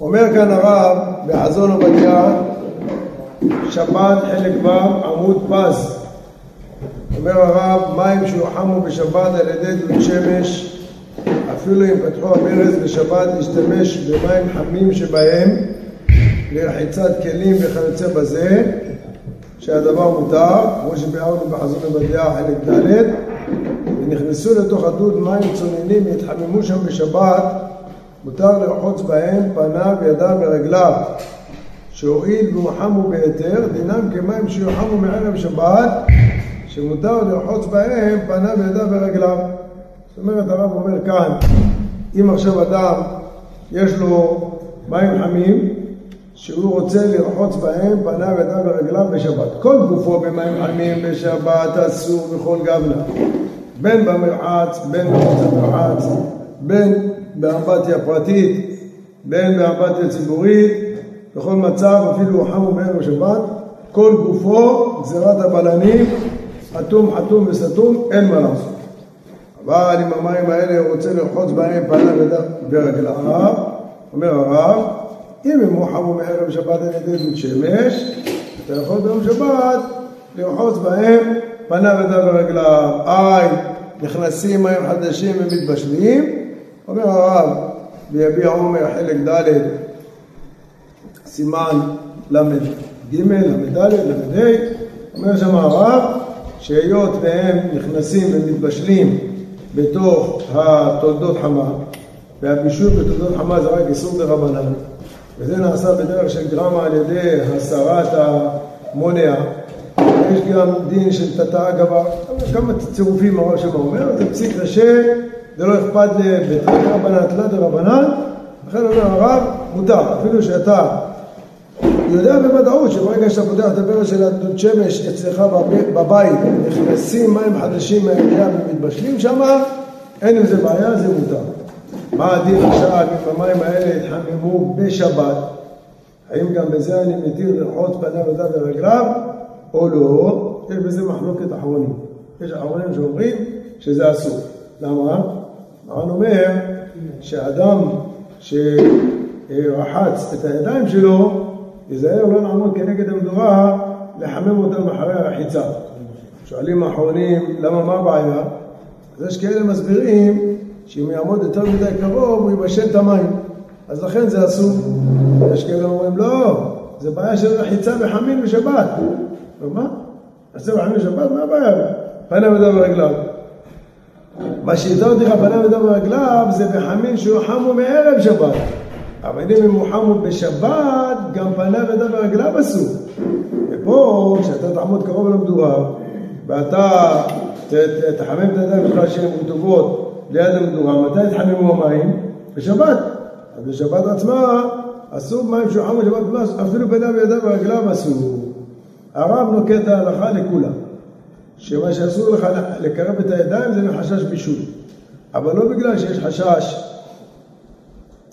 אומר כאן הרב בחזון עובדיה, שבת חלק ו' עמוד פז. אומר הרב, מים שיוחמו בשבת על ידי דוד שמש, אפילו אם פתחו הברז בשבת להשתמש במים חמים שבהם לרחיצת כלים וכיוצא בזה, שהדבר מותר, כמו שביארנו בחזון עובדיה חלק ד', ונכנסו לתוך הדוד מים צוננים והתחממו שם בשבת, מותר לרחוץ בהם פניו, ידיו ורגליו. שהואיל והוחמו בהיתר, דינם כמים שיוחמו מערב שבת, שמותר לרחוץ בהם פניו, ידיו ורגליו. זאת אומרת, הרב אומר כאן, אם עכשיו אדם יש לו מים חמים, שהוא רוצה לרחוץ בהם פניו, ידיו ורגליו בשבת. כל גופו במים חמים בשבת אסור בכל גבלה. בין במרחץ, בין במרחץ בין באמבטיה פרטית, בין באמבטיה ציבורית, בכל מצב, אפילו חמו בערב שבת, כל גופו גזירת הבלנים, אטום חתום וסתום, אין מה לעשות. אבל אם המים האלה הוא רוצה לרחוץ בהם פניו ורגליו, אומר הרב, אם הם מוחמו מערב שבת על ידי דוד שמש, אתה יכול ביום שבת לרחוץ בהם פניו ידיו ורגליו. איי, נכנסים מים חדשים ומתבשלים, אומר הרב, ויביע עומר חלק ד' סימן ל"ג, ל"ד, ל"ה, אומר שם הרב, שהיות והם נכנסים ומתבשלים בתוך התולדות חמה, והבישול בתולדות חמה זה רק איסור דרבנן, וזה נעשה בדרך של גרמה על ידי הסרת המונע. יש גם דין של תתא אגבה, כמה צירופים הרב שם אומר, זה פסיק קשה, זה לא אכפת לבית רבנן, תלת רבנן, לכן אומר הרב, מותר, אפילו שאתה יודע בוודאות שברגע שאתה פותח את הברז של הדוד שמש אצלך בבית, נכנסים מים חדשים מהעירייה ומתבשלים שם, אין עם זה בעיה, זה מותר. מה הדין עכשיו אם המים האלה יתחממו בשבת? האם גם בזה אני מתיר לרחוץ פניו ידיו ורגליו או לא? יש בזה מחלוקת אחרונים. יש אחרונים שאומרים שזה אסור. למה? הר"ן אומר שאדם שרחץ את הידיים שלו ייזהר לא לעמוד כנגד המדורה, לחמם אותם אחרי הרחיצה. שואלים האחרונים, למה מה הבעיה? אז יש כאלה מסבירים שאם יעמוד יותר מדי קרוב הוא יבשל את המים, אז לכן זה אסור. יש כאלה אומרים, לא, זה בעיה של רחיצה בחמין בשבת. ומה? רחיצה בחמין בשבת, מה הבעיה? פניו ידיו ורגליו. מה שהזהרתי לך פניו ידיו ורגליו זה בחמין שהוא חמו מערב שבת. אבל אם הם מוחמו בשבת, גם פניו ידיו ורגליו אסור. ופה, כשאתה תעמוד קרוב למדורה, ואתה תחמם את הידיים שלך שהן רטובות ליד המדורה, מתי יתחממו המים? בשבת. אז בשבת עצמה אסור מים שהוחמו בשבת, אפילו פניו ידיו ורגליו אסור. הרב נוקט ההלכה לכולם, שמה שאסור לך לקרב את הידיים זה מחשש בישול. אבל לא בגלל שיש חשש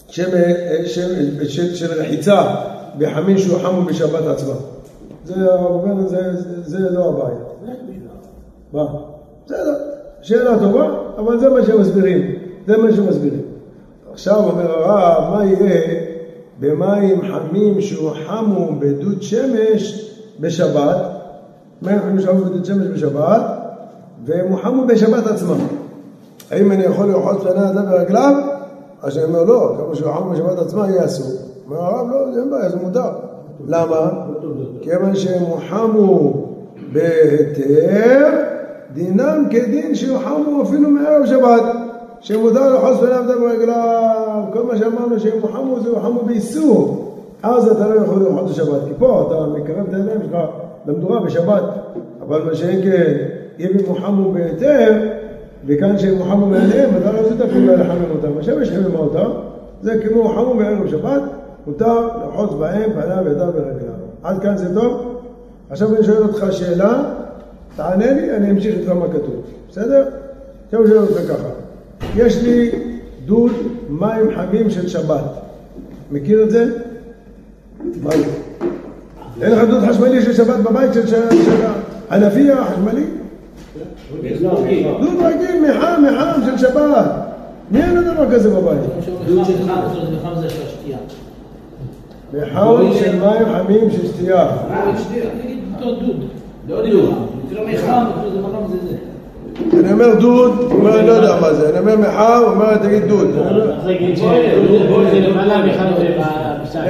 שם, שם, של, של רחיצה בחמין שהוא חמו בשבת עצמה. זה, זה, זה, זה לא הבעיה. מה? בסדר, שאלה טובה, אבל זה מה שמסבירים. זה מה שמסבירים. עכשיו אומר הרב, מה יהיה במים חמים שהוא חמו בדוד שמש בשבת? חמים שהוא חמו בדוד שמש בשבת, והם חמו בשבת עצמה. האם אני יכול לרחוץ פני אדם ורגליו? אז אני אומר לא, שהוא חם בשבת עצמה יהיה אסור. אומר הרב לא, אין בעיה, זה מותר. למה? כיוון שהם הוחמו בהיתר, דינם כדין שהוחמו אפילו מערב שבת. שמותר לחוס פניו דם רגליו, כל מה שאמרנו שהם הוחמו זה הוחמו באיסור. אז אתה לא יכול לרחוץ בשבת, כי פה אתה מקרב את הידיים שלך למדורה בשבת. אבל מה שאין כן, אם הם הוחמו בהיתר, וכאן שהם חמו מעליהם, אתה לא עשית אפילו לחמם אותם. השמש חיממה אותם, זה כמו חמו בערב שבת, מותר לרחוץ בהם, פניו, ידיו ורגליו. עד כאן זה טוב? עכשיו אני שואל אותך שאלה, תענה לי, אני אמשיך איתך מה כתוב. בסדר? עכשיו אני שואל אותך ככה. יש לי דוד מים חמים של שבת. מכיר את זה? מה זה? אין לך דוד חשמלי של שבת בבית של הנפייה החשמלי? דוד רגיל מחם, מחם של שבת. מי אין לו דבר כזה בבית? דוד של חם, זה זה של השתייה. בחם של מים חמים של שתייה. נגיד אותו דוד. לא דוד. תראה מי חם, זה מקום זה זה. אני אומר דוד, הוא אומר אני לא יודע מה זה, אני אומר מחר, הוא אומר תגיד דוד.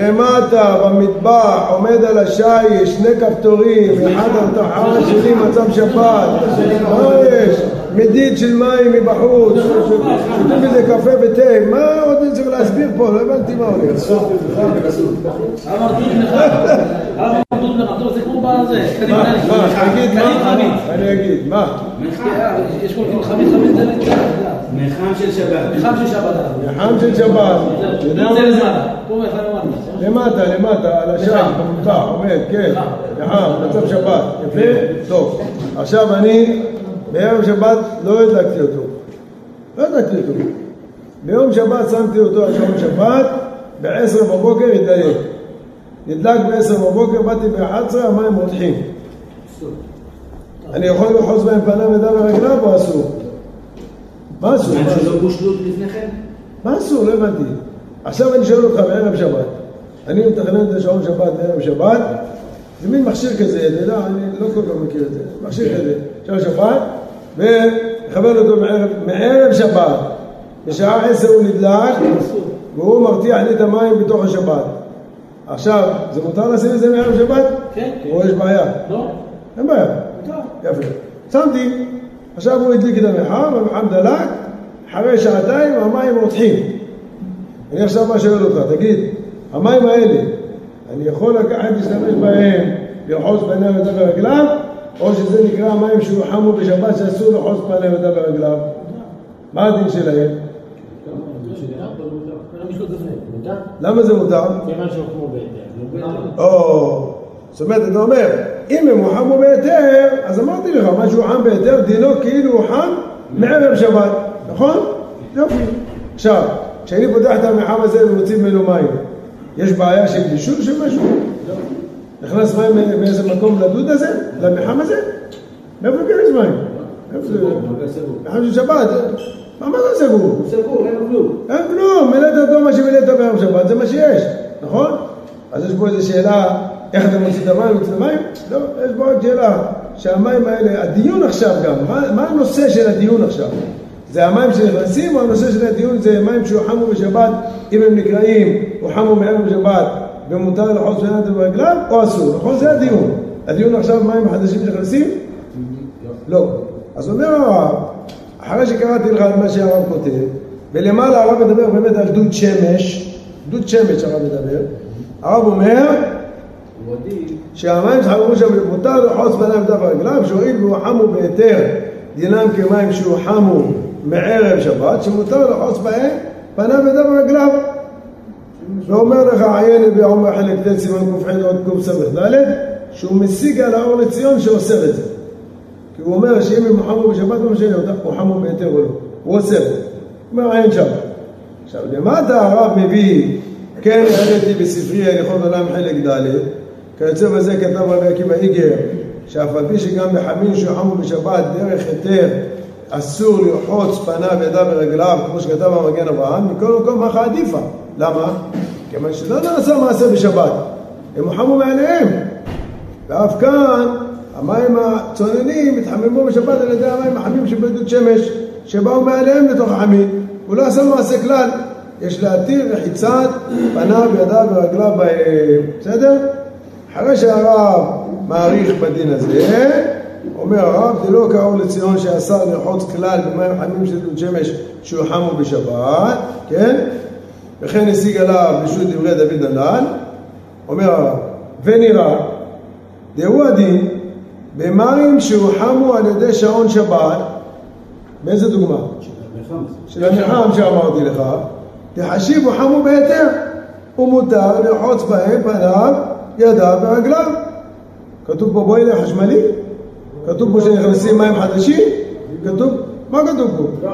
למטה במטבח עומד על השיש שני כפתורים, אחד על תחרה שלי מצב שבת, מה יש? מדיד של מים מבחוץ, שותים איזה קפה ותה, מה עוד אני צריך להסביר פה? לא הבנתי מה הולך. אני אגיד, מה? זה נקרא. מחם של שבת. חם של שבת. לחם של שבת, זה למטה. למטה, למטה, על השם, במטבח, עומד, כן, לחם, מצב שבת, יפה? טוב. עכשיו אני, בערב שבת לא הדלקתי אותו. לא הדלקתי אותו. ביום שבת שמתי אותו על שעון שבת, ב-10 בבוקר התדייק. נדלק ב-10 בבוקר, באתי ב-11, המים רותחים. אני יכול לאחוז בהם פניו ודם ורגליו או אסור? מה אסור? מה אסור? שלא בושלו לפני כן? מה אסור? לא הבנתי. עכשיו אני שואל אותך בערב שבת. אני מתכנן את השעון שבת בערב שבת, זה מין מכשיר כזה, אני לא כל כך מכיר את זה. מכשיר כזה, שעון שבת, ומכוון אותו מערב, מערב שבת. בשעה עשר הוא נדלק, והוא מרתיח לי את המים בתוך השבת. עכשיו, זה מותר לשים את זה מערב שבת? כן. או יש בעיה? לא? אין בעיה. מותר. יפה. שמתי, עכשיו הוא הדליק את המחר, והמחם דלק, אחרי שעתיים המים רותחים. אני עכשיו מה שואל אותך, תגיד, המים האלה, אני יכול לקחת, להשתמש בהם, לרחוץ פניו ודם ורגליו, או שזה נקרא מים שהוא חמו בשבת שאסור לרחוץ פניו ודם ורגליו? מה הדין שלהם? למה זה מותר? כיוון שהוקמו בהיתר. או, זאת אומרת, אתה אומר, אם הם חמו בהיתר, אז אמרתי לך, מה שהוא חם בהיתר, דינו כאילו הוא חם מערב שבת, נכון? יופי. עכשיו, כשאני פותח את המחם הזה ומוציא ממנו מים, יש בעיה של בישול של משהו? נכנס מים מאיזה מקום לדוד הזה? למחם הזה? מאיפה ייכנס מים? איפה זה? מחם של שבת. מה מה זה סגור? סגור, אין כלום. אין כלום, מילאת אותו מה שמילאת בערב שבת, זה מה שיש, נכון? אז יש פה איזו שאלה, איך אתה מוציא את המים, מוציא את המים? לא, יש פה עוד שאלה, שהמים האלה, הדיון עכשיו גם, מה, מה הנושא של הדיון עכשיו? זה המים שנכנסים, או הנושא של הדיון זה מים שהוחמו בשבת, אם הם נקראים, הוחמו מערב שבת, ומותר לחוץ בינם ברגליו, או אסור, נכון? זה הדיון. הדיון עכשיו, מים חדשים שנכנסים? לא. אז אומר הרב, אחרי שקראתי לך את מה שהרב כותב, ולמעלה הרב מדבר באמת על דוד שמש, דוד שמש הרב מדבר, הרב אומר שהמים שחררו שם מותר לחוץ בניו דף רגליו, שהואיל והוא חמו בהיתר, דינם כמים שהוא חמו מערב שבת, שמותר לחוץ בהם פניו ודף רגליו. ואומר לך עיין בעומר חלק ט' סימן ק"ח עוד קס"ד, שהוא משיג על האור לציון שאוסר את זה. כי הוא אומר שאם הם חמו בשבת לא משנה אותה, הוא חמו בהיתר או לא, הוא אוסר. הוא אומר עין שבת. עכשיו, למטה הרב מביא, כן העליתי בספרי הליכות עולם חלק ד', כיוצא בזה כתב רבי עקיבא איגר, שאף על פי שגם בחמין שחמו בשבת דרך היתר אסור לרחוץ פניו, ידיו ורגליו, כמו שכתב המגן אברהם, מכל מקום מה עדיפה. למה? כיוון שלא נעשה מעשה בשבת, הם חמו מעליהם. ואף כאן המים הצוננים התחממו בשבת על ידי המים החמים שבדוד שמש שבאו מעליהם לתוך החמין הוא לא עשה מעשה כלל יש להתיר רחיצת פניו, ידיו ורגליו בהם בסדר? אחרי שהרב מעריך בדין הזה אומר הרב דלא כאור לציון שאסר לרחוץ כלל במים חמים של דוד שמש שהוא חמו בשבת כן? וכן השיג עליו רשות דברי דוד הנ"ל אומר הרב ונראה דהו הדין במים שהוחמו על ידי שעון שבת, באיזה דוגמה? של המלחם שאמרתי לך, תחשיב הוחמו בהיתר, ומותר לרחוץ בהם פניו, ידיו ורגליו. כתוב פה בוילר חשמלי? כתוב פה שנכנסים מים חדשים? כתוב, מה כתוב פה? לא,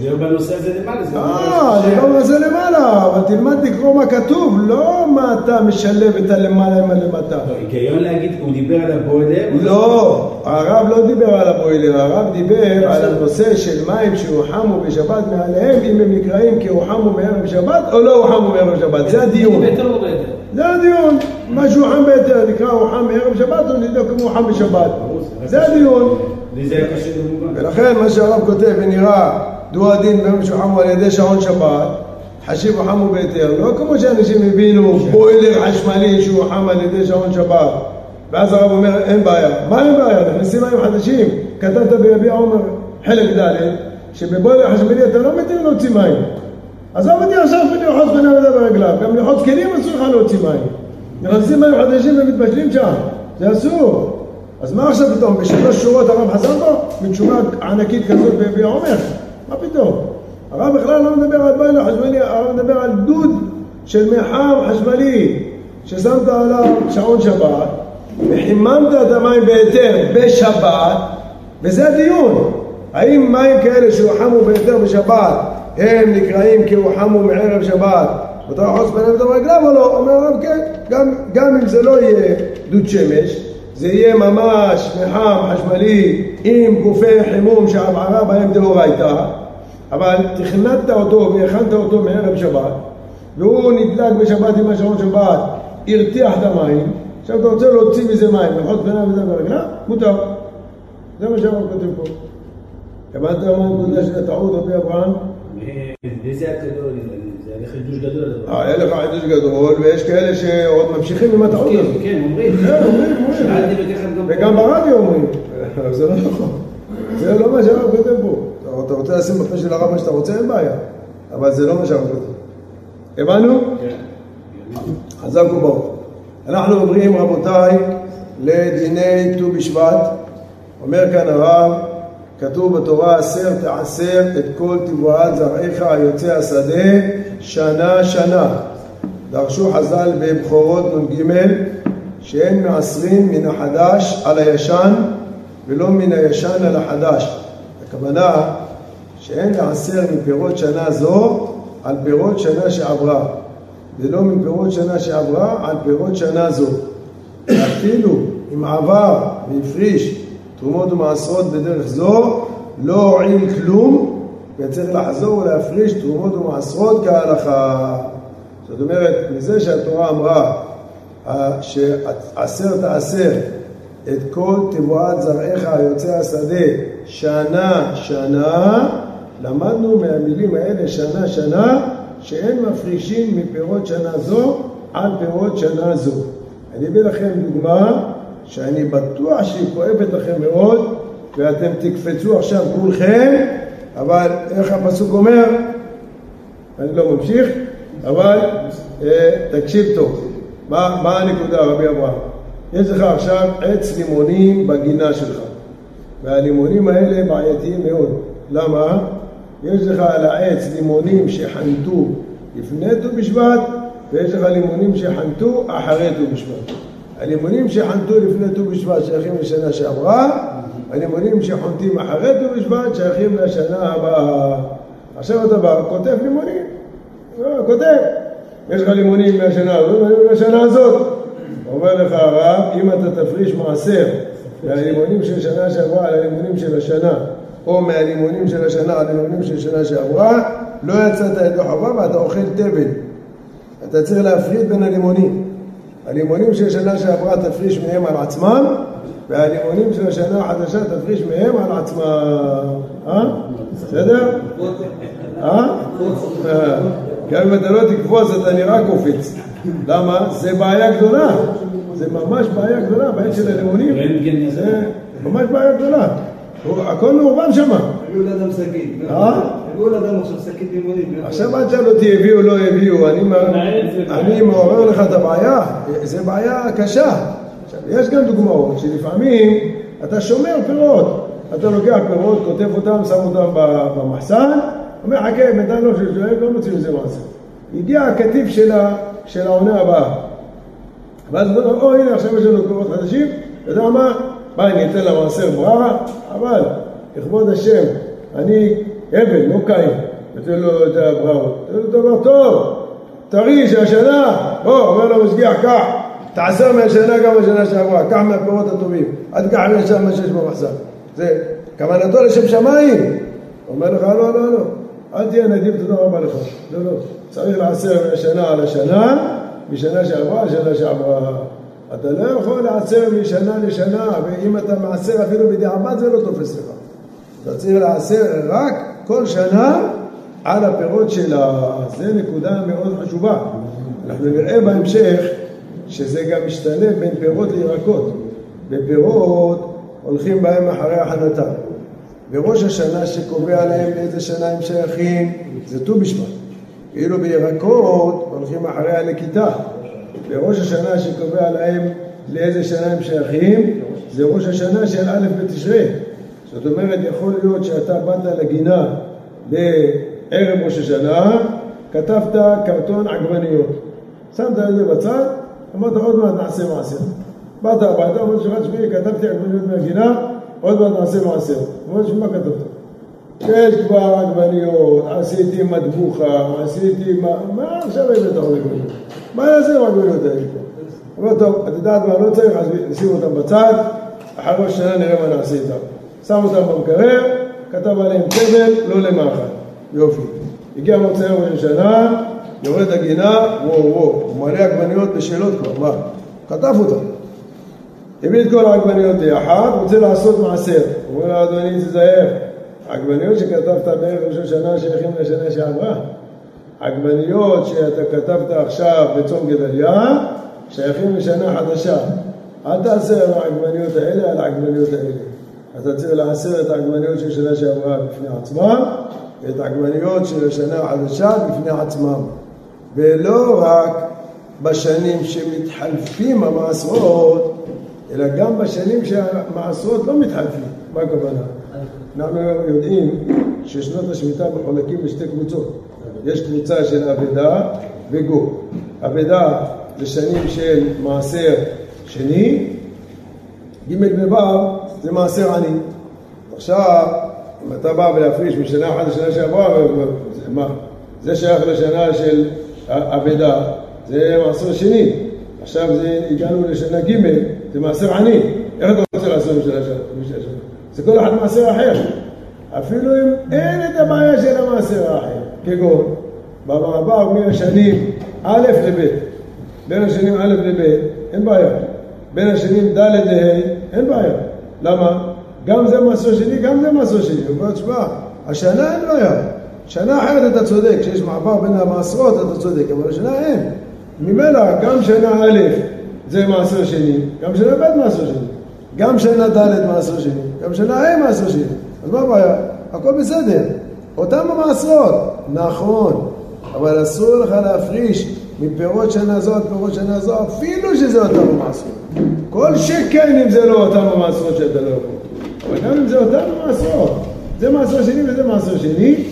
דיבר בנושא הזה למעלה. זה אה, זה לא מה זה למעלה, אבל תלמד לקרוא מה כתוב, לא מה אתה משלב את הלמעלה עם הלמטה. לא, היגיון להגיד, הוא דיבר על הבוילר. לא, הרב לא דיבר על הבוילר, הרב דיבר על הנושא של מים שהוחמו בשבת מעליהם, אם הם נקראים כי הוחמו מערב שבת או לא הוחמו מערב שבת, זה הדיון. לא? זה הדיון, מה שהוחם בהיתר נקרא הוחם מערב שבת או נבדוק אם הוחם בשבת. זה הדיון. לי זה היה קשה במובן. ולכן מה שהרב כותב ונראה דו הדין ביום שהוחמו על ידי שעון שבת חשיב הוחמו בהיתר לא כמו שאנשים הבינו בוילר חשמלי שהוחם על ידי שעון שבת. ואז הרב אומר אין בעיה. מה אין בעיה? נכנסים מים חדשים. כתבת ביביע עומר חלק ד' שבבוילר חשמלי אתה לא מתיר להוציא מים. עזוב אותי עכשיו פניו ידיו ברגליו? גם לרחוץ כלים אסור לך להוציא מים. נכנסים מים חדשים ומתבשלים שם. זה אסור אז מה עכשיו פתאום, בשלוש שורות הרב חזר בו? מתשובה ענקית כזאת ביביע עומר? מה פתאום? הרב בכלל לא מדבר על בוילר חשמלי, הרב מדבר על דוד של מחם חשמלי ששמת עליו שעון שבת וחיממת את המים בהיתר בשבת וזה הדיון האם מים כאלה שהוחמו בהיתר בשבת הם נקראים כי הוחמו מערב שבת מותר לחוץ פניהם את הרגליו או לא? אומר הרב כן, גם, גם אם זה לא יהיה דוד שמש זה יהיה ממש מחם חשמלי עם גופי חימום שהבערה בהם דאורייתא אבל תכננת אותו והכנת אותו מערב שבת והוא נדלק בשבת עם השעון שבת, הרתיח את המים עכשיו אתה רוצה להוציא מזה מים, ללחוץ פניו וזה ברגליו? מותר זה מה שהרב כותב פה הבנת מה הנקודה של הטעות רבי אברהם? גדול, זה היה חידוש גדול. הדבר. אה, לך חידוש גדול ויש כאלה שעוד ממשיכים עם הטעות הזאת כן, כן, אומרים. כן, אומרים, אומרים. וגם ברדיו אומרים, אבל זה לא נכון. זה לא מה שהרב כותב פה. אתה- רוצה לשים בפה של הרב מה שאתה רוצה, אין בעיה. אבל זה לא מה שהרב כותב. הבנו? חזק וברוך. אנחנו עוברים, רבותיי, לדיני ט"ו בשבט. אומר כאן הרב, כתוב בתורה, עשר תעשר את כל תבואת זרעיך היוצא השדה שנה שנה. דרשו חז"ל בבכורות נ"ג שאין מעשרים מן החדש על הישן ולא מן הישן על החדש. הכוונה שאין לעשר מפירות שנה זו על פירות שנה שעברה ולא מפירות שנה שעברה על פירות שנה זו. אפילו אם עבר והפריש תרומות ומעשרות בדרך זו לא הועיל כלום וצריך לחזור ולהפריש תרומות ומעשרות כהלכה. זאת אומרת, מזה שהתורה אמרה אה, שעשר תעשר את כל תבואת זרעיך היוצא השדה שנה שנה, למדנו מהמילים האלה שנה שנה שאין מפרישים מפירות שנה זו על פירות שנה זו. אני אביא לכם דוגמה שאני בטוח שהיא כואבת לכם מאוד ואתם תקפצו עכשיו כולכם, אבל איך הפסוק אומר? אני לא ממשיך, אבל אה, תקשיב טוב. מה, מה הנקודה, רבי אברהם? יש לך עכשיו עץ לימונים בגינה שלך, והלימונים האלה בעייתיים מאוד. למה? יש לך על העץ לימונים שחנתו לפני ט"ו בשבט, ויש לך לימונים שחנתו אחרי ט"ו בשבט. הלימונים שחנתו לפני ט"ו בשבט שייכים לשנה שעברה, הלימונים שחונטים אחרי ט"ו בשבט שייכים לשנה הבאה. עכשיו אתה בא, כותב לימונים, לא, כותב. יש לך לימונים מהשנה הזאת מהשנה הזאת. אומר לך הרב, אם אתה תפריש מעשר מהלימונים של שנה שעברה על הלימונים של השנה, או מהלימונים של השנה על הלימונים של שנה שעברה, לא יצאת ידי חובה ואתה אוכל תבן. אתה צריך להפריד בין הלימונים. הלימונים של שנה שעברה תפריש מהם על עצמם, והלימונים של השנה החדשה תפריש מהם על עצמם. אה? בסדר? אה? אה. גם אם אתה לא תקפוץ אתה נראה קופץ. למה? זה בעיה גדולה. זה ממש בעיה גדולה, בעיה של הזה. זה ממש בעיה גדולה. הכל מעורבן שם. הביאו לאדם שקית. אה? הביאו לאדם עכשיו שקית לימונים. עכשיו אל תשאל אותי הביאו לא הביאו, אני מעורר לך את הבעיה, זו בעיה קשה. עכשיו, יש גם דוגמאות שלפעמים אתה שומר פירות, אתה לוקח פירות, כותב אותם, שם אותם במחסן, אומר חכה, בינתיים לא שואל, לא מוצאים מזה מעשה. הגיע הקטיף של העונה הבאה. ואז הוא אומר, או הנה עכשיו יש לנו פירות חדשים, אתה יודע מה? מה, אני אתן לה מעשר בררה? אבל לכבוד השם, אני אבל, לא קין, נותן לו את. נותן לו דבר טוב, טרי שהשנה, בוא, אומר לו משגיח, קח, תעשה מהשנה גם בשנה שעברה, קח מהפירות הטובים, אל תקח מהשם מה שיש במחסן. זה כוונתו לשם שמיים. אומר לך, לא, לא, לא, אל תהיה נדיב, תודה רבה לך. לא, לא, צריך לעשר מהשנה על השנה, משנה שעברה לשנה שעברה. אתה לא יכול לעשר משנה לשנה, ואם אתה מעשר אפילו בדיעבד זה לא תופס לך. אתה צריך לעשר רק כל שנה על הפירות שלה. זה נקודה מאוד חשובה. אנחנו נראה בהמשך שזה גם משתלב בין פירות לירקות. בפירות הולכים בהם אחרי הכנתם. בראש השנה שקובע להם לאיזה שנה הם שייכים, זה ט"ו בשבט. ואילו בירקות הולכים אחרי הנקיטה. בראש השנה שקובע להם לאיזה שנה הם שייכים, זה ראש השנה של א' בתשרי. זאת אומרת, יכול להיות שאתה באת לגינה בערב ראש השנה, כתבת קרטון עגבניות. שמת את זה בצד, אמרת עוד מעט נעשה מעשר. באת הביתה, אמרת שלך, תשמעי, כתבתי עגבניות מהגינה, עוד מעט נעשה מעשר. אמרת, מה כתבת? יש כבר עגבניות, עשיתי מטבוחה, עשיתי מה, מה עכשיו הבאת עוד עגבניות? מה יעשה עם העגבניות האלה? אומר, טוב, את יודעת מה, לא צריך, אז נשים אותם בצד, אחר ראש השנה נראה מה נעשה איתם. שם אותם במקרר, כתב עליהם תבל, לא למאכל. יופי. הגיע מוצאי ראש השנה, יורד הגינה, וואו וואו, הוא מלא עגבניות בשאלות כבר, מה? כתב אותם. הביא את כל העגבניות ביחד, רוצה לעשות מעשר. הוא אומר לו, אדוני, תזהר, עגבניות שכתבת בערב ראש השנה שייכים לשנה שעברה. עגבניות שאתה כתבת עכשיו בצום גדליה, שייכים לשנה חדשה. אל תעשה על העגבניות האלה על העגבניות האלה. אתה צריך לעשר את העגבניות של שנה שעברה בפני עצמם, ואת העגבניות של השנה החדשה בפני עצמם. ולא רק בשנים שמתחלפים המעשרות, אלא גם בשנים שהמעשרות לא מתחלפים. מה הכוונה? אנחנו יודעים ששנות השמיטה מחולקים לשתי קבוצות. יש קבוצה של אבדה וגו. אבדה זה שנים של מעשר שני, ג' ו' זה מעשר עני. עכשיו, אם אתה בא ולהפריש משנה אחת לשנה שעברה, זה, מה? זה שייך לשנה של אבדה, זה מעשר שני. עכשיו זה, הגענו לשנה ג', זה מעשר עני. איך אתה רוצה לעשות בשנה שנה? זה כל אחד מעשר אחר. אפילו אם אין את הבעיה של המעשר האחר, כגון במעבר מהשנים א' לב', בין השנים א' לב', אין בעיה. בין השנים ד' לה', אין בעיה. למה? גם זה מעשר שני, גם זה מעשר שני. הוא אומר, תשמע, השנה אין בעיה. שנה אחרת אתה צודק, כשיש מעבר בין המעשרות אתה צודק, אבל השנה אין. ממילא גם שנה א' זה מעשר שני, גם שנה ב' מעשר שני, גם שנה ד' מעשר שני, גם שנה ה' מעשר שני. אז מה הבעיה? הכל בסדר. אותם המעשרות, נכון, אבל אסור לך להפריש מפירות שנה זו עד פירות שנה זו, אפילו שזה אותם המעשרות. כל שכן אם זה לא אותם המעשרות שאתה לא יכול. אבל גם אם זה אותם המעשרות, זה מעשר שני וזה מעשר שני,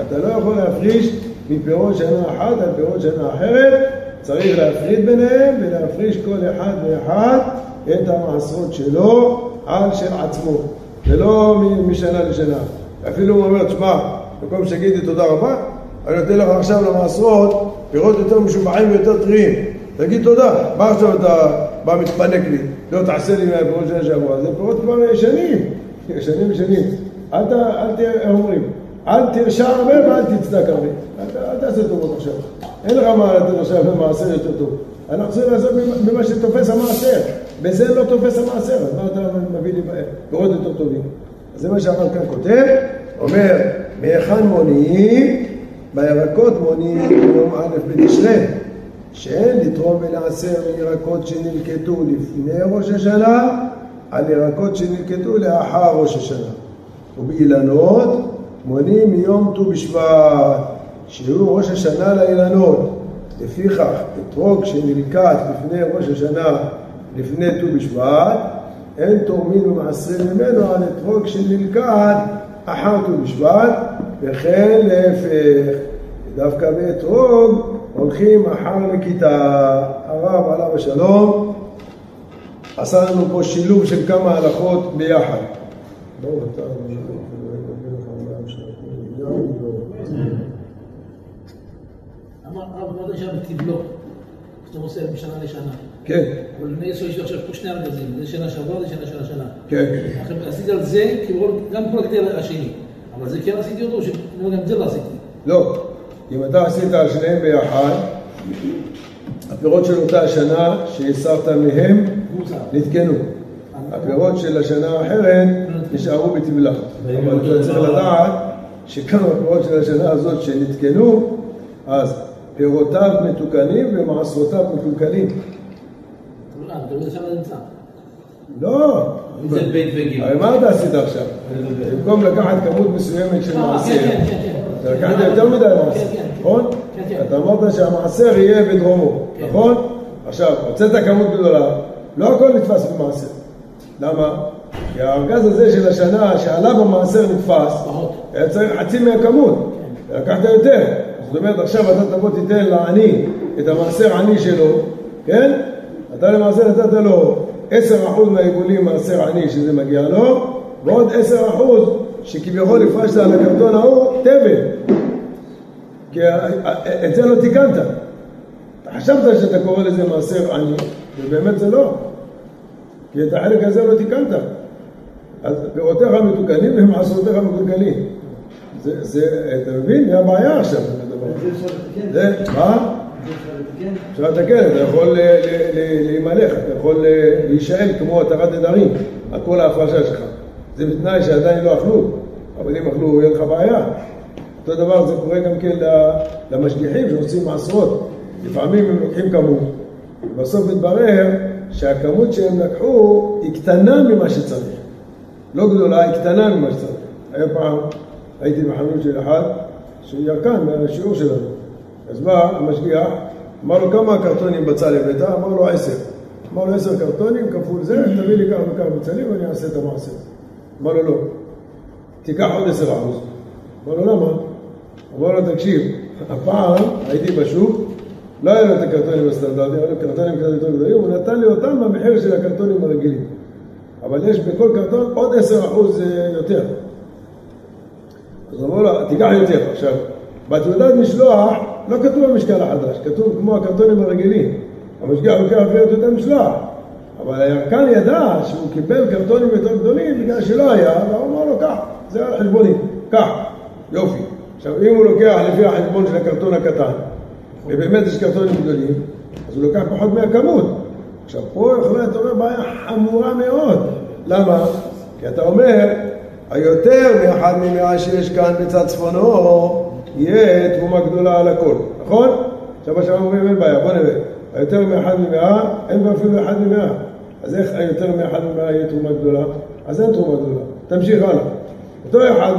אתה לא יכול להפריש מפירות שנה אחת על פירות שנה אחרת, צריך להפריד ביניהם ולהפריש כל אחד ואחד את המעשרות שלו על של עצמו, ולא משנה לשנה. אפילו הוא אומר, תשמע, במקום שתגידי תודה רבה, אני נותן לך עכשיו למעשרות פירות יותר משובחים ויותר טריים. תגיד תודה, מה עכשיו אתה בא מתפנק לי? לא תעשה לי מהפירות שנה שעברה, זה פירות כבר ישנים, ישנים ישנים. אל. אל ת... איך אומרים? אל תרשע הרבה ואל תצדק הרבה. אל תעשה טובות עכשיו. אין לך מה לתת עכשיו במעשר יותר טוב. אנחנו צריכים לעשות במה שתופס המעשר. בזה לא תופס המעשר, אז מה אתה מביא לי פירות יותר טובים? זה מה שהרב כאן כותב, אומר, מהיכן מונים? בירקות מונים יום א' בתשרי, שאין לתרום ולעשר מירקות שנלקטו לפני ראש השנה, על ירקות שנלקטו לאחר ראש השנה. ובאילנות מונים מיום ט"ו בשבט, שהוא ראש השנה לאילנות. לפיכך, אתרוג שנלקט לפני ראש השנה, לפני ט"ו בשבט, אין תורמים ומעשרים ממנו על אתרוג שנלקט אחר ט"ו בשבט, וכן להפך. דווקא באתרוג הולכים אחר נקיטה. הרב עליו השלום עשה לנו פה שילוב של כמה הלכות ביחד. בואו, אתה... אמרת שם בתבלו. שאתה עושה משנה לשנה. כן, אבל לפני עשר יש לי עכשיו פה שני ארגזים, זה שנה שעברה, זה שנה של השנה. כן. עשיתי על זה, כאילו, גם כל הקטע השני. אבל זה כן עשיתי אותו, שגם את זה לא עשיתי. לא, אם אתה עשית על שניהם ביחד, הפירות של אותה שנה שהסרת מהם. נתקנו. הפירות של השנה האחרת נשארו בתבלה. אבל אתה צריך לדעת שכמה הפירות של השנה הזאת שנתקנו, אז פירותיו מתוקנים ומעשרותיו מקולקלים. יודע שם זה. לא. זה בית וגיל. הרי מה אתה עשית עכשיו? במקום לקחת כמות מסוימת של מעשר, כן, כן, כן, כן. אתה לקחת יותר מדי מעשר. נכון? אתה אמרת שהמעשר יהיה בדרומו. נכון? עכשיו, הוצאת כמות גדולה, לא הכל נתפס במעשר. למה? כי הארגז הזה של השנה שעליו המעשר נתפס. היה צריך חצי מהכמות, לקחת יותר. זאת אומרת, עכשיו אתה תבוא תיתן לעני את המעשר עני שלו, כן? אתה למעשה נתת לו 10% מהעיגולים מעשר עני שזה מגיע לו, ועוד 10% שכביכול הפרשת על הקרטון ההוא, תבל. כי את זה לא תיקנת. אתה חשבת שאתה קורא לזה מעשר עני, ובאמת זה לא. כי את החלק הזה לא תיקנת. אז פירותיך מתוקנים ומעשרותיך מקולקלים. זה, זה, אתה מבין? זה הבעיה עכשיו. זה מה? אפשר לתקן? אתה יכול ל- להימלך, אתה יכול ל- להישאל כמו התרת נדרים על כל ההפרשה שלך. זה בתנאי שעדיין לא אכלו, אבל אם אכלו יהיה לך בעיה. אותו דבר זה קורה גם כן למשגיחים שעושים מעשרות. לפעמים הם לוקחים כמות, ובסוף מתברר שהכמות שהם לקחו היא קטנה ממה שצריך. לא גדולה, היא קטנה ממה שצריך. היה פעם, הייתי בחנות של אחד, שהוא ירקן מהשיעור שלנו. אז בא המשגיח, אמר לו כמה קרטונים בצל הבאת? אמר לו עשר. אמר לו עשר קרטונים כפול זה, תביא לי כך וכך בצלים ואני אעשה את המעשה. אמר לו לא, תיקח עוד עשר אחוז. אמר לו למה? אמר לו תקשיב, הפעם הייתי בשוק, לא היה לו את הקרטונים הסטנדרטיים, היו לו קרטונים קצת יותר גדולים, הוא נתן לי אותם במחיר של הקרטונים הרגילים. אבל יש בכל קרטון עוד עשר אחוז אה, יותר. אז אמרו לו, תיקח יותר. עכשיו, בתעודת משלוח לא כתוב המשקל החדש, כתוב כמו הקרטונים הרגילים. המשגיח לוקח לפי תעודת משלוח. אבל הירקן ידע שהוא קיבל קרטונים יותר גדולים בגלל שלא היה, והוא אמר לו, קח, זה על חשבוני, קח, יופי. עכשיו, אם הוא לוקח לפי החשבון של הקרטון הקטן, ובאמת יש קרטונים גדולים, אז הוא לוקח פחות מהכמות. עכשיו, פה יכולה להתעורר בעיה חמורה מאוד. למה? כי אתה אומר, היותר מאחד ממאה שיש כאן בצד צפונו, יהיה תרומה גדולה על הכל, נכון? עכשיו עכשיו אומרים אין בעיה, בוא נראה. היותר מאחד ממאה, אין בו אפילו אחד ממאה. אז איך היותר מאחד ממאה יהיה תרומה גדולה? אז אין תרומה גדולה. תמשיך הלאה. אותו אחד,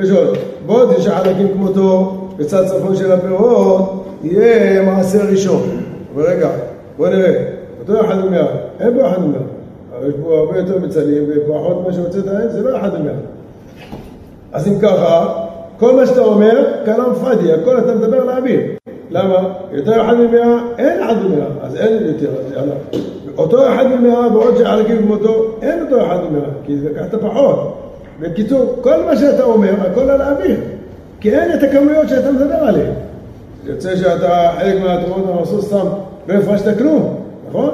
יש עוד. בעוד יש חלקים כמותו בצד צפון של הפירות, יהיה מעשר ראשון. אבל רגע, בוא נראה. אותו אחד ממאה, אין בו אחד ממאה. אבל יש פה הרבה יותר בצלים ופחות ממה שהוצאת אין, זה לא אחד ממאה. אז אם ככה, כל מה שאתה אומר, כלאם פאדי, הכל אתה מדבר לאוויר. למה? יותר אחד ממאה, אין אחד ממאה, אז אין יותר. אותו אחד ממאה, בעוד שחלקים כמותו, אין אותו אחד ממאה, כי לקחת פחות. בקיצור, כל מה שאתה אומר, הכל על האוויר. כי אין את הכמויות שאתה מדבר עליהן. יוצא שאתה, חלק מהתרומות המסור סתם, לא הפרשת כלום, נכון?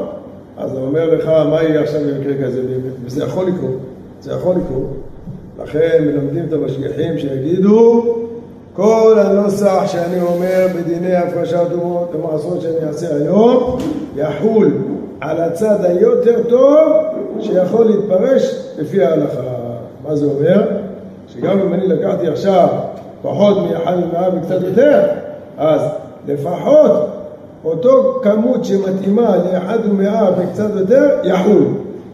אז הוא אומר לך, מה יהיה עכשיו במקרה כזה באמת? וזה יכול לקרות, זה יכול לקרות. לכן מלמדים את המשגיחים שיגידו, כל הנוסח שאני אומר בדיני הפרשת תרומות ומעשרות שאני אעשה היום, יחול על הצד היותר טוב שיכול להתפרש לפי ההלכה. מה זה אומר? שגם אם אני לקחתי עכשיו פחות מאחד ממאה וקצת יותר, אז לפחות אותו כמות שמתאימה לאחד ומאה וקצת יותר, יחול.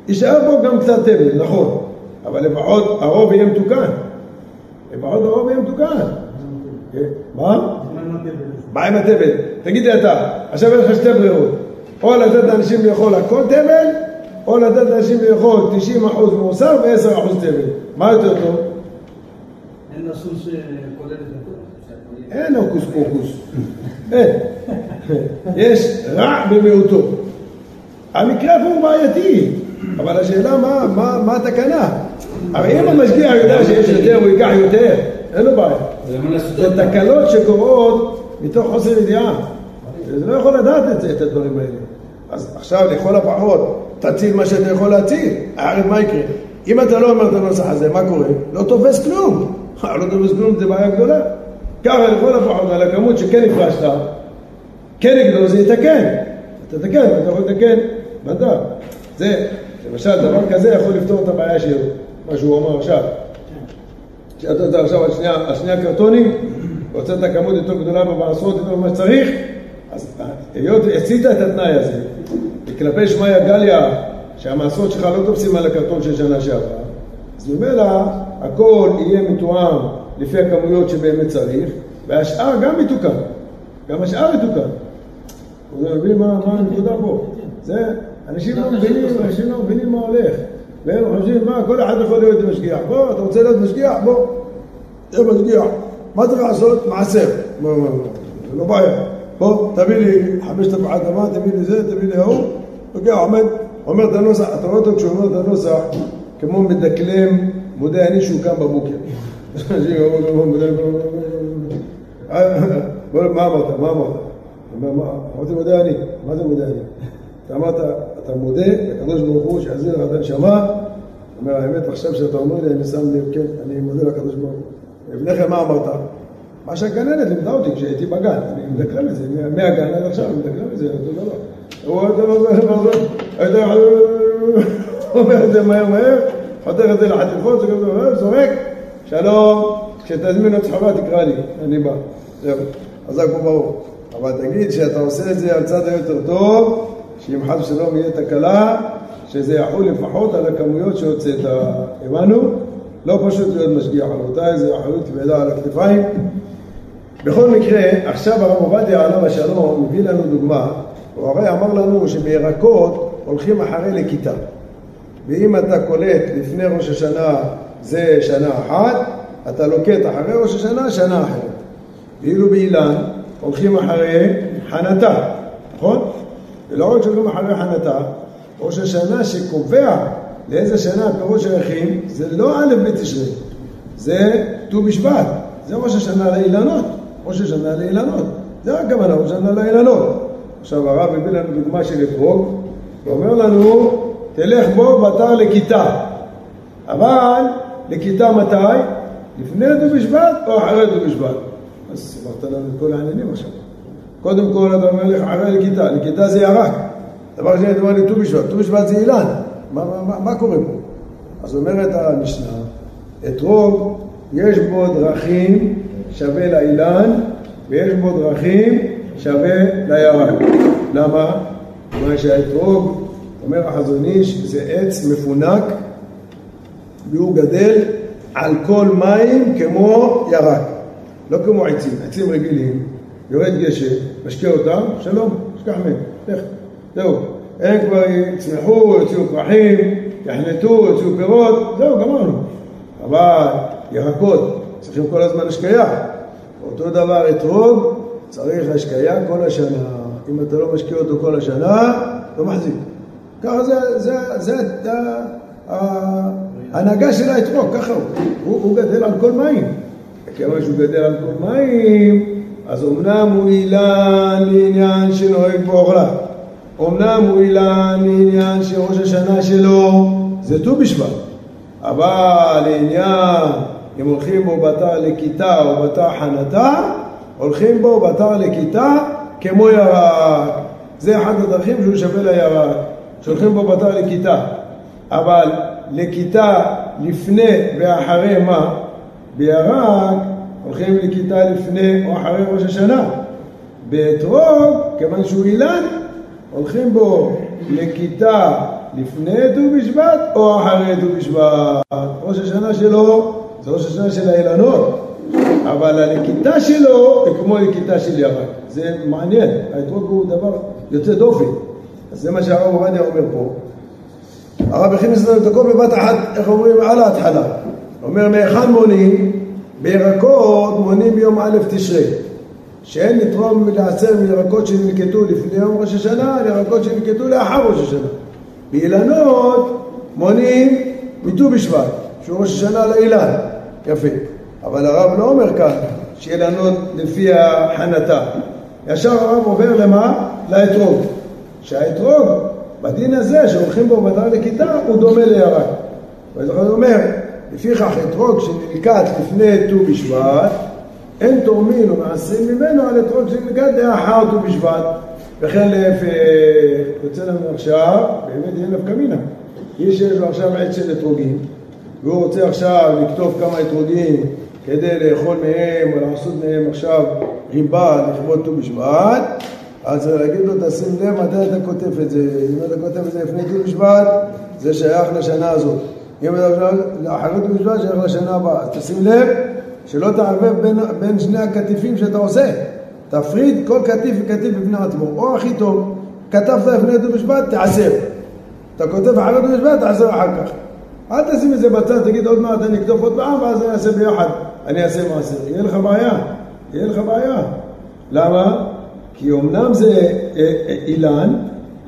יישאר פה גם קצת תבל, נכון, אבל לפחות הרוב יהיה מתוקן. לפחות הרוב יהיה מתוקן. מה? מה עם התבל? תגיד לי אתה, עכשיו יש לך שתי ברירות. או לתת לאנשים לאכול הכל תבל, או לתת לאנשים לאכול 90% מוסר ו-10% תבל. מה יותר טוב? אין לה סוס אה, כולל את הכל? אין הוקוס פוקוס. אין. יש רע במיעוטו. המקרה פה הוא בעייתי, אבל השאלה מה, מה, מה התקנה? הרי אם המשגיח יודע שיש יותר, הוא ייקח יותר, אין לו בעיה. זה תקלות שקורות מתוך חוסר ידיעה. זה לא יכול לדעת את, זה, את הדברים האלה. אז עכשיו לכל הפחות תציל מה שאתה יכול להציל, אחרת מה יקרה? אם אתה לא אומר את הנוסח הזה, מה קורה? לא תופס כלום. לא תופס כלום זה בעיה גדולה. ככה לכל הפחות על הכמות שכן הפרשת, כן יגדול זה יתקן. אתה תתקן, אתה יכול לתקן בדף. זה, למשל, דבר כזה יכול לפתור את הבעיה של מה שהוא אמר עכשיו. שאתה יודע עכשיו על שני, על שני הקרטונים, והוצאת כמות יותר גדולה במעשרות יותר ממה שצריך, אז היות עשית את התנאי הזה, וכלפי שמאיה גליה, שהמעשרות שלך לא תופסים על הקרטון של שנה שעברה, אז ממילא הכל יהיה מתואם לפי הכמויות שבאמת צריך, והשאר גם יתוקן, גם השאר יתוקן. אתה מבין מה מה הנקודה פה? זה, אנשים לא מבינים, אנשים לא מבינים מה הולך. והם חושבים, מה, כל אחד יכול להיות משגיח. בוא, אתה רוצה להיות משגיח? בוא, תהיה משגיח. מה צריך לעשות? מעשר. בוא, בוא, בוא. זה לא בעיה. בוא, תביא לי חמשת תפוחי אדמה, תביא לי זה, תביא לי ההוא. לוקח, עומד, אומר את הנוסח, אתה רואה אותו כשהוא אומר את הנוסח, כמו מדקלם מודה אני שהוא קם בבוקר. בוא, מה אמרת? מה אמרת? אמרתי מודה אני. מה זה מודה אני? אתה אמרת, אתה מודה לקדוש ברוך הוא שיחזיר לך את הנשמה. אומר, האמת, עכשיו שאתה אומר לי, אני שם לב, כן, אני מודה לקדוש ברוך הוא. לפני כן מה אמרת? מה שהגננת לימדה אותי כשהייתי בגן, אני מדקלם את זה, מהגן עד עכשיו, אני מדקלם את זה, אותו דבר. הוא אומר את זה מהר מהר, חותך את זה לחתיכות, זורק, שלום, כשתזמין עוד שכבה תקרא לי, אני בא. זהו, חזק וברוך. אבל תגיד שאתה עושה את זה על צד היותר טוב, שאם חס ושלום יהיה תקלה, שזה יחול לפחות על הכמויות שהוצאת. הבנו? לא פשוט להיות משגיח, רבותיי, זה אחריות כבדה על הכתפיים. בכל מקרה, עכשיו הרב עובדיה עליו השלום מביא לנו דוגמה, הוא הרי אמר לנו שבירקות הולכים אחרי לכיתה. ואם אתה קולט לפני ראש השנה זה שנה אחת, אתה לוקט אחרי ראש השנה שנה אחרת. ואילו באילן הולכים אחרי חנתה, נכון? ולא רק שהולכים אחרי חנתה, ראש השנה שקובע לאיזה שנה הפירות שייכים, זה לא א' בתשרי, זה ט"ו בשבט, זה ראש השנה לאילנות, ראש השנה לאילנות, זה הכוונה, ראש השנה לאילנות. עכשיו הרב הביא לנו דוגמה של אתרוג, ואומר לנו, תלך בו בתר לכיתה, אבל לכיתה מתי? לפני ט"ו בשבט או אחרי ט"ו בשבט? אז אמרת לנו את כל העניינים עכשיו. קודם כל אתה אומר לך אחרי לכיתה, לכיתה זה ירק. דבר שני, אתה אומר לי ט"ו בשבט, ט"ו בשבט זה אילן. מה, מה, מה קורה פה? אז אומרת המשנה, אתרוג, יש בו דרכים שווה לאילן, ויש בו דרכים שווה לירק. למה? כיוון שהאתרוג, אומר החזון איש, זה עץ מפונק, והוא גדל על כל מים כמו ירק. לא כמו עצים, עצים רגילים, יורד גשם, משקה אותם, שלום, שכח מהם, לך, זהו. הם כבר יצמחו, יוציאו פרחים, יחנטו, יוציאו פירות, זהו, גמרנו. אבל ירקות, צריכים כל הזמן השקיה. אותו דבר אתרוג, צריך השקיה כל השנה. אם אתה לא משקיע אותו כל השנה, לא מחזיק. ככה זה, זה, זה, זה ההנהגה של האתרוג, ככה הוא. הוא. הוא גדל על כל מים. כיוון שהוא גדל על כל מים, אז אמנם הוא אילן לעניין שנוהג בעורלה. אמנם הוא אילן לעניין שראש השנה שלו זה ט"ו בשבט, אבל לעניין אם הולכים בו בתר לכיתה או בתר חנתה, הולכים בו בתר לכיתה כמו ירק. זה אחד הדרכים שהוא שווה לירק, שהולכים בו בתר לכיתה. אבל לכיתה לפני ואחרי מה? בירק הולכים לכיתה לפני או אחרי ראש השנה. באתרוג, כיוון שהוא אילן, הולכים בו לכיתה לפני ט"ו בשבט או אחרי ט"ו בשבט. ראש השנה שלו זה ראש השנה של האילנות, אבל הלכיתה שלו היא כמו לכיתה של ירק. זה מעניין, האתרוג הוא דבר יוצא דופן. אז זה מה שהרב עובדיה אומר פה. הרב הכניס לנו את הכל בבת אחת, איך אומרים, על ההתחלה. אומר, מהיכן מונים? בירקות מונים ביום א' תשרי. שאין לתרום לעשר מירקות שנלקטו לפני יום ראש השנה, לירקות שנלקטו לאחר ראש השנה. באילנות מונים מט"ו בשבט, שהוא ראש השנה לאילן. יפה. אבל הרב לא אומר כאן שיהיה לענות לפי ההנתה. ישר הרב עובר למה? לאתרוג. שהאתרוג, בדין הזה שהולכים בו מטרה לכיתה, הוא דומה לירק. והזוכר אומר, לפיכך אתרוג שנלקט לפני ט"ו בשבט, אין תורמין ומעשרים ממנו על אתרוג שנלקט לאחר ט"ו בשבט. וכן להפך, יוצא לנו עכשיו, באמת יהיה נפקא מינה. איש שיש לו עכשיו עץ של אתרוגים, והוא רוצה עכשיו לקטוף כמה אתרוגים כדי לאכול מהם או לעשות מהם עכשיו ריבה לכבוד ט"ו בשבט, אז להגיד לו, תשים לב מתי אתה כותב את זה. אם אתה כותב את זה לפני ט"ו בשבט, זה שייך לשנה הזאת. אחרי ט"ו בשבט, שייך לשנה הבאה. אז תשים לב שלא תערבב בין, בין שני הקטיפים שאתה עושה. תפריד כל קטיף וקטיף בפני עצמו. או הכי טוב, כתבת לפני ט"ו בשבט, תעשר. אתה כותב אחרי ט"ו בשבט, תעשר אחר כך. אל תשים את זה בצד, תגיד עוד מעט אני אכתוב עוד פעם, ואז אני אעשה ביחד. אני אעשה מעשר. יהיה לך בעיה. יהיה לך בעיה. למה? כי אמנם זה אה, אה, אילן,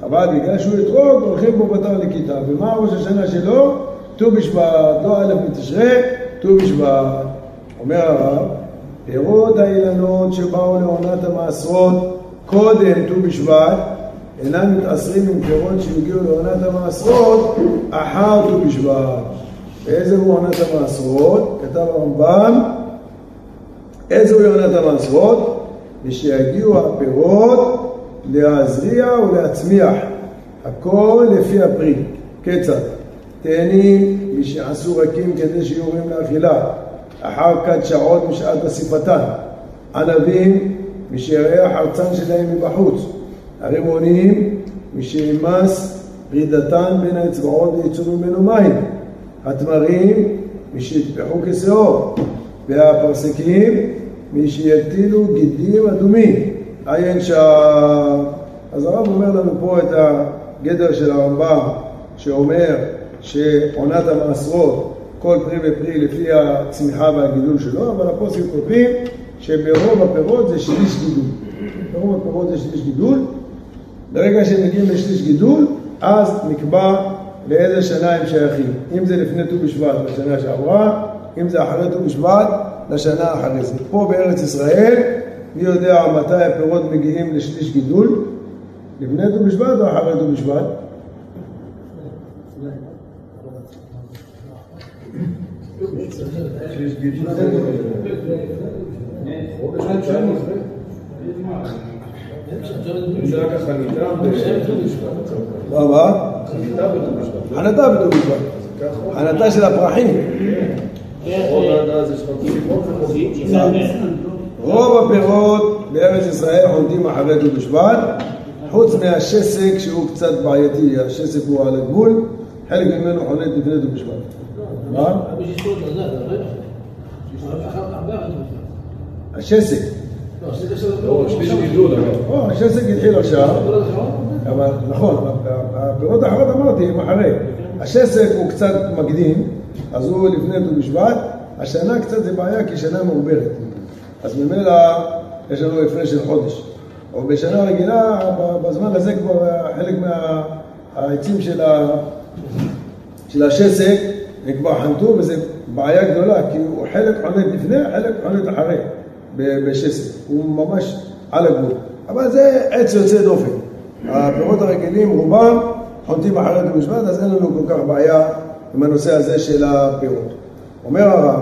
אבל בגלל שהוא אתרוג, הולכים בו בתר לכיתה. ומה ראש השנה שלו? ט"ו בשבט, לא א' בתשרי, ט"ו בשבט. אומר הרב, פירות האילנות שבאו לעונת המעשרות קודם ט"ו בשבט, אינם מתעשרים עם פירות שהגיעו לעונת המעשרות אחר ט"ו בשבט. ואיזה הוא עונת המעשרות? כתב הרמב"ם, איזה הוא עונת המעשרות? ושיגיעו הפירות להזריע ולהצמיח, הכל לפי הפרי. כיצד? תאנים משעשו רקים כדי שיהיו ראויים לאכילה, אחר כת שעות משעת אסיפתן. ענבים משארי החרצן שלהם מבחוץ. הרימונים משאמס פרידתן בין האצבעות וייצור ממנו מים. התמרים משהטפחו כשאור. והפרסקים משיטילו גידים אדומים. עיין שם. אז הרב אומר לנו פה את הגדר של הרמב"ם, שאומר שעונת המעשרות, כל פרי ופרי לפי הצמיחה והגידול שלו, אבל הפוסקים כותבים שברוב הפירות זה שליש גידול. ברוב הפירות זה שליש גידול. ברגע שהם מגיעים לשליש גידול, אז נקבע לאיזה שנה הם שייכים. אם זה לפני ט"ו בשבט בשנה שעברה, אם זה אחרי ט"ו בשבט, לשנה אחרי זה. פה בארץ ישראל, מי יודע מתי הפירות מגיעים לשליש גידול? לפני ט"ו בשבט או אחרי ט"ו בשבט? זה החניתה מה, מה? חניתה של הפרחים. רוב הפירות בארץ ישראל עומדים אחרי ט"ו בשבט, חוץ מהשסק שהוא קצת בעייתי, השסק הוא על הגבול, חלק ממנו חולט לפני ט"ו בשבט. מה? אחרי השסק. לא, אבל. השסק התחיל עכשיו? אבל נכון, הפירות האחרות אמרתי הם אחרי. השסק הוא קצת מקדים, אז הוא לפני ט"ו בשבט, השנה קצת זה בעיה כי שנה מעוברת. אז ממילא יש לנו הפרש של חודש. או בשנה רגילה, בזמן הזה כבר חלק מהעצים של, השסק כבר חנתו, וזו בעיה גדולה, כי הוא חלק חולט לפני, חלק חולט אחרי, ב- בשסק. הוא ממש על הגבול. אבל זה עץ יוצא דופן. הפירות הרגילים, רובם חונטים אחרי ט"ו בשבט, אז אין לנו כל כך בעיה עם הנושא הזה של הפירות. אומר הרב,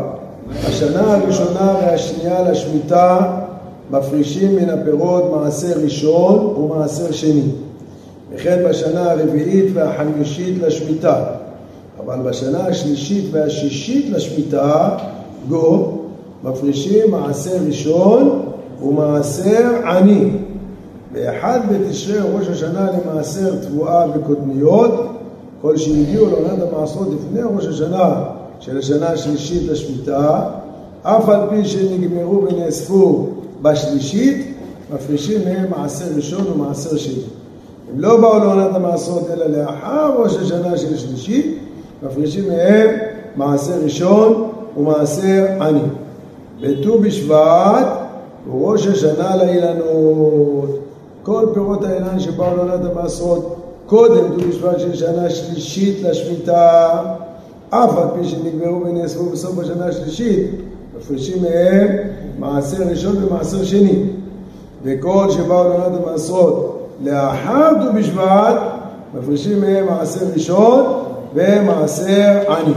השנה הראשונה והשנייה לשמיטה מפרישים מן הפירות מעשר ראשון ומעשר שני. וכן בשנה הרביעית והחמישית לשמיטה. אבל בשנה השלישית והשישית לשמיטה, גו, מפרישים מעשר ראשון ומעשר עני. באחד בתשרי ראש השנה למעשר תבואה וקודמיות, כל שהגיעו לעונת המעשרות לפני ראש השנה של השנה השלישית לשמיטה, אף על פי שנגמרו ונאספו בשלישית, מפרישים מהם מעשר ראשון ומעשר שני. הם לא באו לעונת המעשרות אלא לאחר ראש השנה של שלישית, מפרישים מהם מעשר ראשון ומעשר עני. בט"ו בשבט הוא ראש השנה לאילנות. כל פירות האילן שבאו לעונת המעשרות קודם ט"ו בשבט של שנה שלישית לשמיטה, אף על פי שנגמרו ונאספו בסוף השנה השלישית, מפרישים מהם מעשר ראשון ומעשר שני. וכל שבאו לעונת המעשרות לאחר ט"ו בשבט, מפרישים מהם מעשר ראשון ומעשר עני.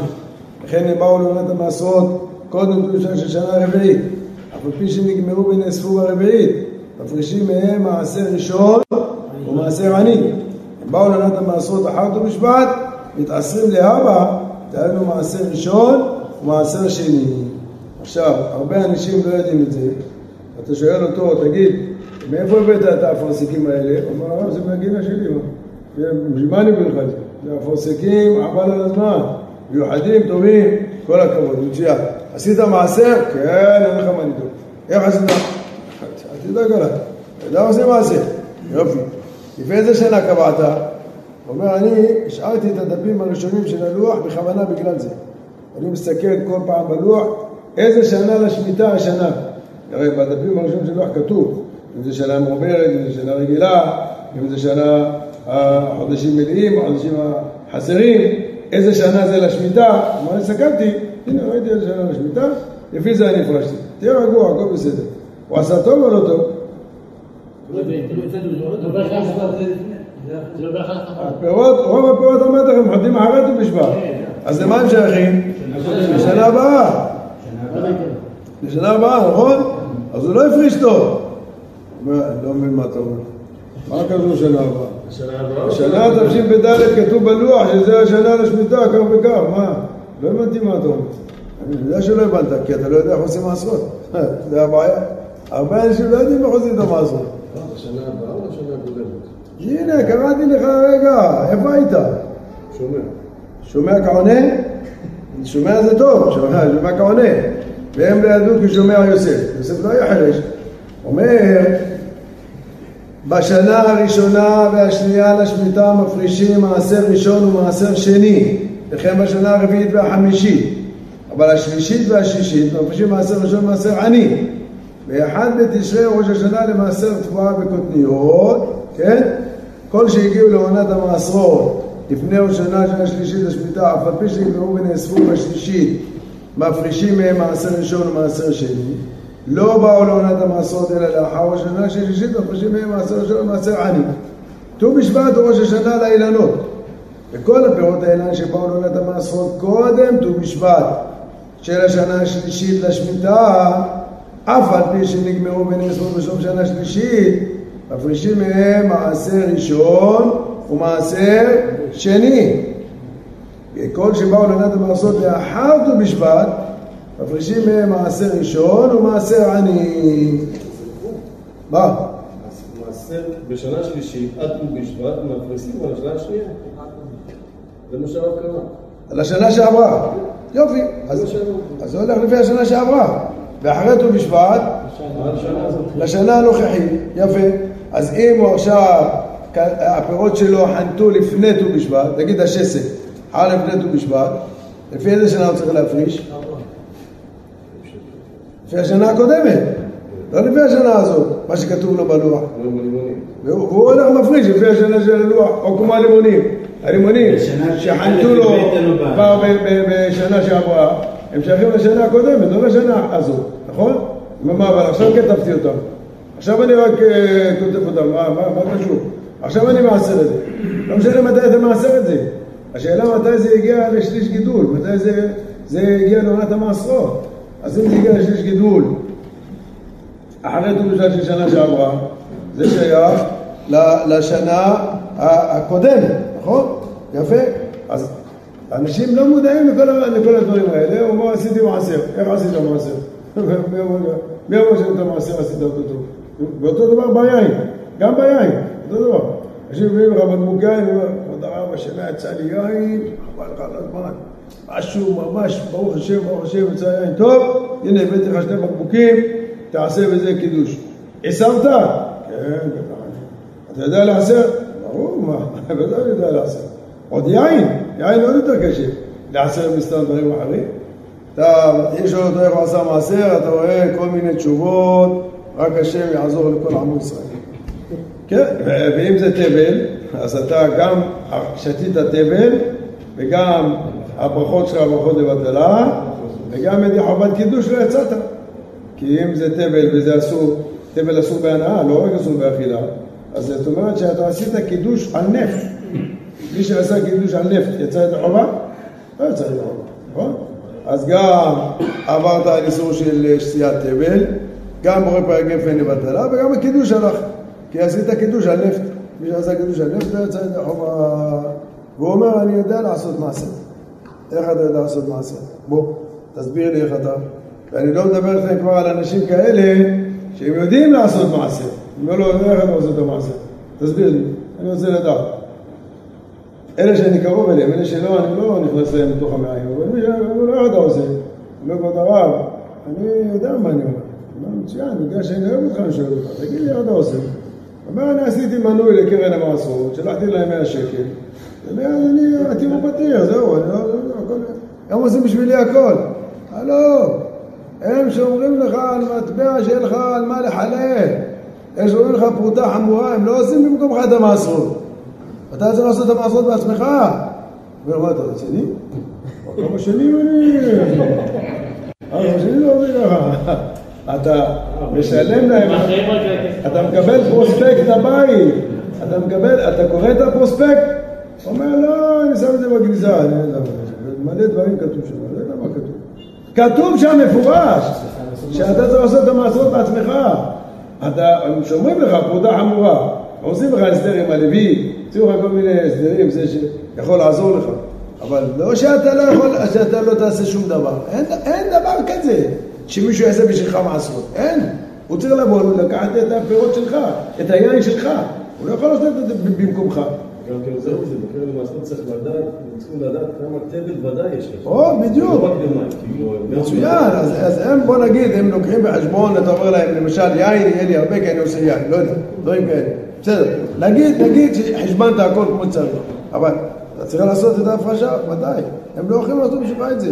לכן הם באו לעונת המעשרות קודם ט"ו בשבט של שנה רביעית. אף על פי שנגמרו ונאספו ברביעית, מפרישים מהם מעשר ראשון ומעשר עני. הם באו לעונת המעשרות אחר ט"ו בשבט, מתעשרים להבא, דהיינו מעשר ראשון ומעשר שני. עכשיו, הרבה אנשים לא יודעים את זה, אתה שואל אותו, תגיד, מאיפה הבאת את האפרסקים האלה? הוא אומר, הרב, זה מהגינה שלי? בשביל מה אני מביא לך את זה? זה אפרסקים, עבל על הזמן, מיוחדים, טובים, כל הכבוד, מצוין. עשית מעשר? כן, אין לך מה לדאוג. איך עשית? אל תדאג עליי, אתה עושה מעשר? יופי. לפי איזה שנה קבעת? הוא אומר, אני השארתי את הדפים הראשונים של הלוח בכוונה בגלל זה. אני מסתכל כל פעם בלוח, איזה שנה לשמיטה השנה. הרי בדפים הראשונים של הלוח כתוב, אם זה שנה מעוברת, אם זה שנה רגילה, אם זה שנה החודשים מלאים, החודשים החסרים, איזה שנה זה לשמיטה. אמר, הסתכלתי, הנה ראיתי איזה שנה לשמיטה, לפי זה אני הפרשתי. תהיה רגוע, הכל בסדר. הוא עשה טוב או לא טוב? הפירות, רוב הפירות אמרתי לכם, מחדים אחרי ט"ו בשבט. אז למה הם שייכים? לשנה הבאה. לשנה הבאה, נכון? אז הוא לא הפריש טוב. לא מבין מה אתה אומר. מה כתוב שנה הבאה? השנה תשפ"ד כתוב בלוח שזה השנה לשמיטה, כך וכך, מה? לא הבנתי מה אתה אומר. אני יודע שלא הבנת, כי אתה לא יודע איך עושים מעשרות. זה הבעיה. הרבה אנשים לא יודעים איך עושים את המעשרות. השנה הבאה או השנה הקודמת? הנה, קראתי לך רגע, איפה היית? שומע. שומע כעונה? שומע זה טוב, שומע, כעונה. והם לא ידעו כי שומע יוסף. יוסף לא היה חירש. אומר, בשנה הראשונה והשנייה לשמיטה מפרישים מעשר ראשון ומעשר שני, וכן בשנה הרביעית והחמישית. אבל השלישית והשישית מפרישים מעשר ראשון ומעשר עני. ואחד בתשרי ראש השנה למעשר תבואה וקוטניות, כן? כל שהגיעו לעונת המעשרות לפני ראש השנה של השלישית לשמיטה, אף על פי שנגמרו ונאספו בשלישית, מפרישים מהם מעשר ראשון ומעשר שני. לא באו לעונת המעשרות אלא לאחר ראש השנה של שלישית, מפרישים מהם מעשר ראשון ומעשר עני. ט"ו בשבט הוא ראש השנה לאילנות. וכל הפירות האילן שבאו לעונת המעשרות קודם ט"ו בשבט של השנה השלישית לשמיטה, אף על פי שנגמרו ונאספו בשום שנה שלישית, מפרישים מהם מעשר ראשון ומעשר שני. כל שבאו לעונת המעשרות לאחר ט"ו בשבט, מפרישים מהם מעשר ראשון ומעשר עני. מה? בשנה שלישית, עד ט"ו בשבט, מפריסים על השנה השנייה. זה מה שהרב קרא. על השנה שעברה. יופי, אז, זה הולך לפי השנה שעברה. ואחרי ט"ו בשבט. לשנה הנוכחית. יפה. אז אם הוא עכשיו, הפירות שלו חנתו לפני ט"ו בשבט, נגיד השסק, חל לפני ט"ו בשבט, לפי איזה שנה הוא צריך להפריש? לפי השנה הקודמת, לא לפי השנה הזאת, מה שכתוב לו בלוח. והוא והוא הולך מפריש לפי השנה של הלוח, או כמו הלימונים. הלימונים שחנתו לו כבר בשנה שעברה, הם שייכים לשנה הקודמת, לא לשנה הזאת, נכון? מה, אבל עכשיו כתבתי אותם. עכשיו אני רק אה, כותב אותם, מה, קשור? עכשיו אני מעשר את זה. לא משנה מתי אתה מעשר את זה. השאלה מתי זה הגיע לשליש גידול, מתי זה, זה הגיע לעונת המעשרות. אז אם הגיע לשליש גידול אחרי ט"ו בשבט של שנה שעברה, זה שייך לשנה הקודמת, נכון? יפה. אז אנשים לא מודעים לכל, הדברים האלה, הוא אומר עשיתי מעשר, איך עשית מעשר? מי אמר שאת המעשר עשית אותו טוב? ואותו דבר ביין, גם ביין, אותו דבר. אנשים מביאים לך בקבוק יין, כבוד הרב, השנה יצא לי יין, חבל לך על הזמן. משהו ממש, ברוך השם, ברוך השם, יצא יין טוב, הנה הבאתי לך שני בקבוקים, תעשה בזה קידוש. עיסרת? כן, בטח. אתה יודע לעשר? ברור, מה, אני יודע לעשר. עוד יין, יין עוד יותר קשה. לעשר מסתם דברים אחרים. אתה, יש לו אותו איך הוא עשה מעשר, אתה רואה כל מיני תשובות, רק השם יעזור לכל עמו ישראל. כן, ואם זה תבל, אז אתה גם שתית תבל, וגם הברכות שלך ברכות לבטלה, וגם ידי חובת קידוש לא יצאת. כי אם זה תבל וזה אסור, תבל אסור בהנאה, לא רק אסור באכילה, אז זאת אומרת שאתה עשית קידוש על נפט. מי שעשה קידוש על נפט יצא ידי חובה? לא יצא ידי חובה, נכון? אז גם עברת על איסור של שתיית תבל, גם בורא פרק גפן לבטלה, וגם הקידוש הלך. כי עשית קידוש על נפט. מי שעשה קידוש על נפט לא יצא ידי חובה. והוא אומר, אני יודע לעשות מעשה. איך אתה יודע לעשות מעשה? בוא, תסביר לי איך אתה. ואני לא מדבר איתכם כבר על אנשים כאלה שהם יודעים לעשות מעשה. אני אומר לו, איך אתה עושה את המעשה? תסביר לי, אני רוצה לדעת. אלה שאני קרוב אליהם, אלה שלא, אני לא נכנס להם לתוך המעיים, אבל אומר לו, איך אתה עושה? אומר כבוד הרב, אני יודע מה אני אומר. אומר, מצוין, בגלל שאני אוהב אותך, אני שואל אותך, תגיד לי איך אתה עושה. הוא אומר, אני עשיתי מנוי לקרן המעשרות, שלחתי להם 100 שקל, אני, תראו פתיר, זהו, אני לא, לא, לא, הם עושים בשבילי הכל. הלו, הם שומרים לך על מטבע שיהיה לך על מה לחלל. הם שומרים לך פרוטה חמורה, הם לא עושים במקומך את המעשרות. אתה צריך לעשות את המעשרות בעצמך. אומר, מה אתה רציני? כמה שנים אני... כמה שנים לא עובד ככה. אתה משלם להם, אתה מקבל פרוספקט הבית, אתה מקבל, אתה קורא את הפרוספקט? הוא אומר, לא, אני שם את זה בגניזה, אני לא יודע מה, מלא דברים כתוב שם, אני לא יודע מה כתוב. כתוב שם מפורש, שאתה צריך לעשות את המעשרות בעצמך. אתה, שומרים לך פרוטה חמורה, עושים לך הסדר עם הלוי, יוצאים לך כל מיני הסדרים, זה שיכול לעזור לך. אבל לא שאתה לא יכול, שאתה לא תעשה שום דבר. אין, אין דבר כזה שמישהו יעשה בשבילך מעשרות. אין. הוא צריך לבוא, לקחת את הפירות שלך, את היין שלך. הוא לא יכול לעשות את זה במקומך. גם כן זהו זה, בקרן המעשרות צריך לדעת, צריכים לדעת כמה תבל ודאי יש לך. או, בדיוק. לא כאילו... מצוין, אז, הם בוא נגיד, הם לוקחים בחשבון, אתה אומר להם למשל יין, יהיה לי הרבה כי אני עושה יין, לא יודע, דברים כאלה. בסדר, נגיד, נגיד שחשבנת הכל כמו שצריך, אבל אתה צריך לעשות את ההפרשה, ודאי. הם לא יכולים לעשות בשבילך את זה.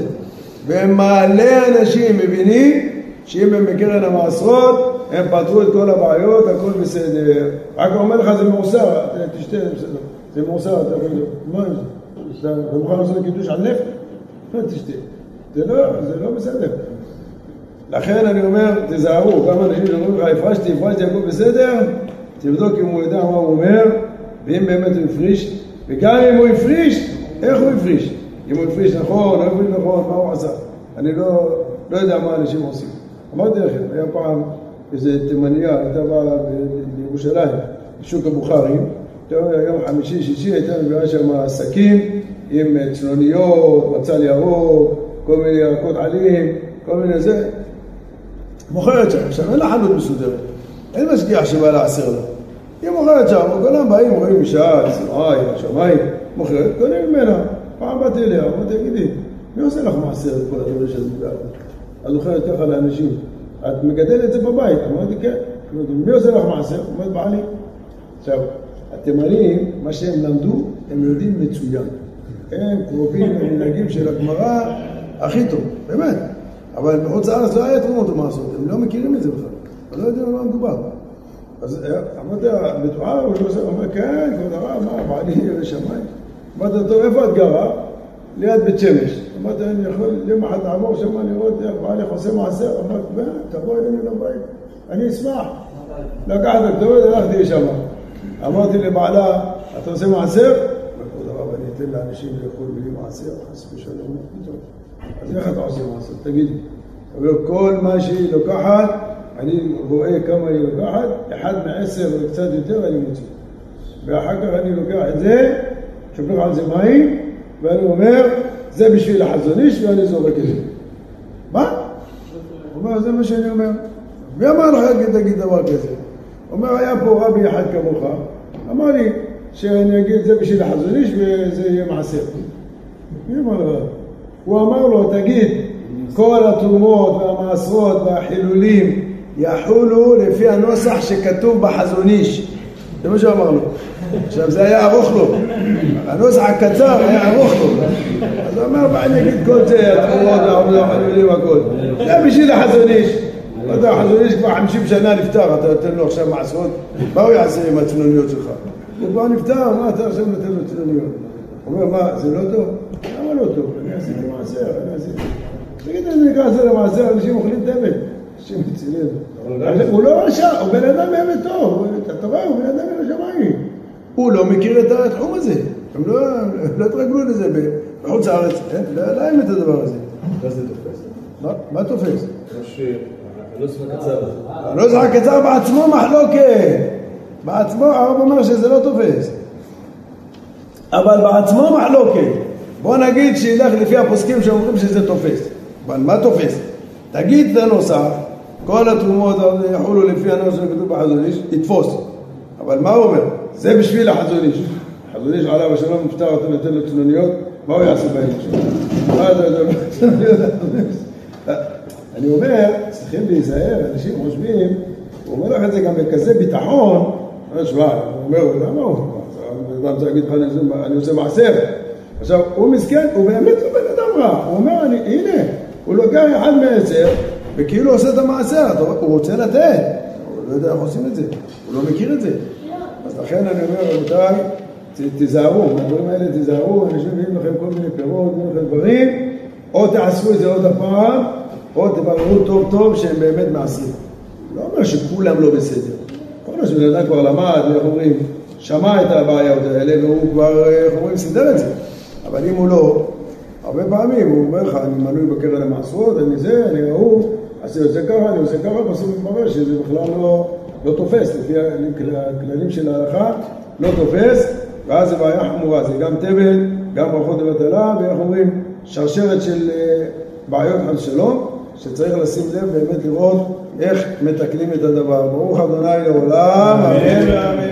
ומלא אנשים מבינים שאם הם בקרן המעשרות, הם פתרו את כל הבעיות, הכל בסדר. רק אומר לך זה מעוסר, תשתה, בסדר. זה אתה יכול... מה זה? אתה מוכן לעשות קידוש על נפט? לא תשתה. זה לא, זה לא בסדר. לכן אני אומר, תיזהרו, כמה אנשים שאומרים לך, הפרשתי, הפרשתי, הכל בסדר, תבדוק אם הוא יודע מה הוא אומר, ואם באמת הוא הפריש, וגם אם הוא הפריש, איך הוא הפריש? אם הוא הפריש נכון, לא הפריש נכון, מה הוא עשה? אני לא, לא יודע מה אנשים עושים. אמרתי לכם, היה פעם איזה תימניה, הייתה באה בירושלים, בשוק הבוכרים, יום חמישי, שישי, הייתה מביאה שם שקים עם צנוניות, בצל ירוק, כל מיני ירקות עלים, כל מיני זה. מוכרת שם, עכשיו אין לה חנות מסודרת, אין משגיח שבא לעשר לה. היא מוכרת שם, כולם באים, רואים אישה, צנועה, שמיים, מוכרת, קונים ממנה. פעם באתי אליה, אמרתי, תגידי, מי עושה לך מעשר את כל הדברים שאת מביאה? את מוכרת ככה לאנשים, את מגדלת את זה בבית? אמרתי, כן. מי עושה לך מעשר? אומרת, בעלי. עכשיו, התימנים, מה שהם למדו, הם יודעים מצוין. הם קרובים למנהגים של הגמרא הכי טוב, באמת. אבל בחוץ לארץ לא היה תרומות ומעשרות, הם לא מכירים את זה בכלל, הם לא יודעים על מה מדובר. אז אה, אמרתי לה, בטוחה, הוא אומר, כן, כבוד הרב, מה, בעלי ירא שמיים. אמרתי לו, טוב, איפה את גרה? ליד בית שמש. אמרתי, אני יכול יום אחד לעבור שם לראות איך בעלך עושה מעשר? אמרתי, "בוא, תבוא אלינו לבית, אני אשמח. לקחת את הכתובת, הלכתי לשם. אמרתי לבעלה, אתה עושה מעשר? כבוד הרב, אני אתן לאנשים לאכול בלי מעשר, חס ושלום, מה פתאום? אז איך אתה עושה מעשר? תגיד לי. הוא אומר, כל מה שהיא לוקחת, אני רואה כמה היא לוקחת, אחד מעשר וקצת יותר אני מוציא. ואחר כך אני לוקח את זה, שופך על זה מים, ואני אומר, זה בשביל החזון איש, ואני זורק את זה. מה? הוא אומר, זה מה שאני אומר. מי אמר לך להגיד, תגיד דבר כזה? הוא אומר, היה פה רבי אחד כמוך, אמר לי שאני אגיד את זה בשביל החזון איש וזה יהיה מעשר. מי אמר לך? הוא אמר לו, תגיד, כל התרומות והמעשרות והחילולים יחולו לפי הנוסח שכתוב בחזון איש. זה מה שהוא אמר לו. עכשיו, זה היה ארוך לו. הנוסח הקצר היה ארוך לו. אז הוא אמר, מה אני אגיד כל זה, התרומות והחילולים והכל. זה בשביל החזון איש. לא יודע, החזון איש כבר 50 שנה נפטר, אתה נותן לו עכשיו מעשרות, מה הוא יעשה עם הצנוניות שלך? הוא כבר נפטר, מה אתה עכשיו נותן לו צנוניות? הוא אומר, מה, זה לא טוב? למה לא טוב? אני עשיתי מעשר, אני עשיתי... תגיד, אני נקרא זה למעשר, אנשים אוכלים תבל. אנשים מצילים. הוא לא רשע, הוא בן אדם באמת טוב, אתה רואה, הוא בן אדם מן השמיים. הוא לא מכיר את התחום הזה, הם לא לא התרגלו לזה בחוץ לארץ, אין, לא היה להם את הדבר הזה. מה זה תופס? מה תופס? הנוסח הקצר בעצמו מחלוקת. בעצמו הרב אומר שזה לא תופס. אבל בעצמו מחלוקת. בוא נגיד שילך לפי הפוסקים שאומרים שזה תופס. אבל מה תופס? תגיד את הנוסח, כל התרומות יחולו לפי הנוסח שכתוב בחזון איש, יתפוס. אבל מה הוא אומר? זה בשביל החזון איש. החזון איש עליו השלום נפטר, אתה נותן לו צנוניות, מה הוא יעשה בהם עכשיו? מה לא צנוניות, אני אומר, צריכים להיזהר, אנשים חושבים, הוא אומר לך את זה גם בכזה ביטחון, אומר, שמע, הוא אומר, למה הוא? אדם צריך להגיד לך, אני עושה- מעשר. עכשיו, הוא מסכן, הוא באמת לא בן אדם רע, הוא אומר, הנה, הוא לוקח אחד מעשר, וכאילו עושה את המעשר, הוא רוצה לתת, הוא לא יודע איך עושים את זה, הוא לא מכיר את זה. אז לכן אני אומר, רבותיי, תיזהרו, מהדברים האלה תיזהרו, אנשים מביאים לכם כל מיני פירות, מביאים לכם דברים, או תעשו את זה עוד הפעם, או תבררו טוב טוב שהם באמת מעשים. לא אומר שכולם לא בסדר. יכול להיות שבן אדם כבר למד, איך אומרים, שמע את הבעיות האלה והוא כבר, איך אומרים, סידר את זה. אבל אם הוא לא, הרבה פעמים הוא אומר לך, אני מנוי בקרן המעשרות, אני זה, אני ההוא, אז אני עושה ככה, אני עושה ככה, בסוף מתברר שזה בכלל לא, לא תופס, לפי הכללים של ההלכה, לא תופס, ואז זה בעיה חמורה, זה גם תבל, גם ברכות לבטלה, ואיך אומרים, שרשרת של אה, בעיות חס שלום, שצריך לשים לב באמת לראות איך מתקנים את הדבר. ברוך ה' לעולם, אמן ואמן.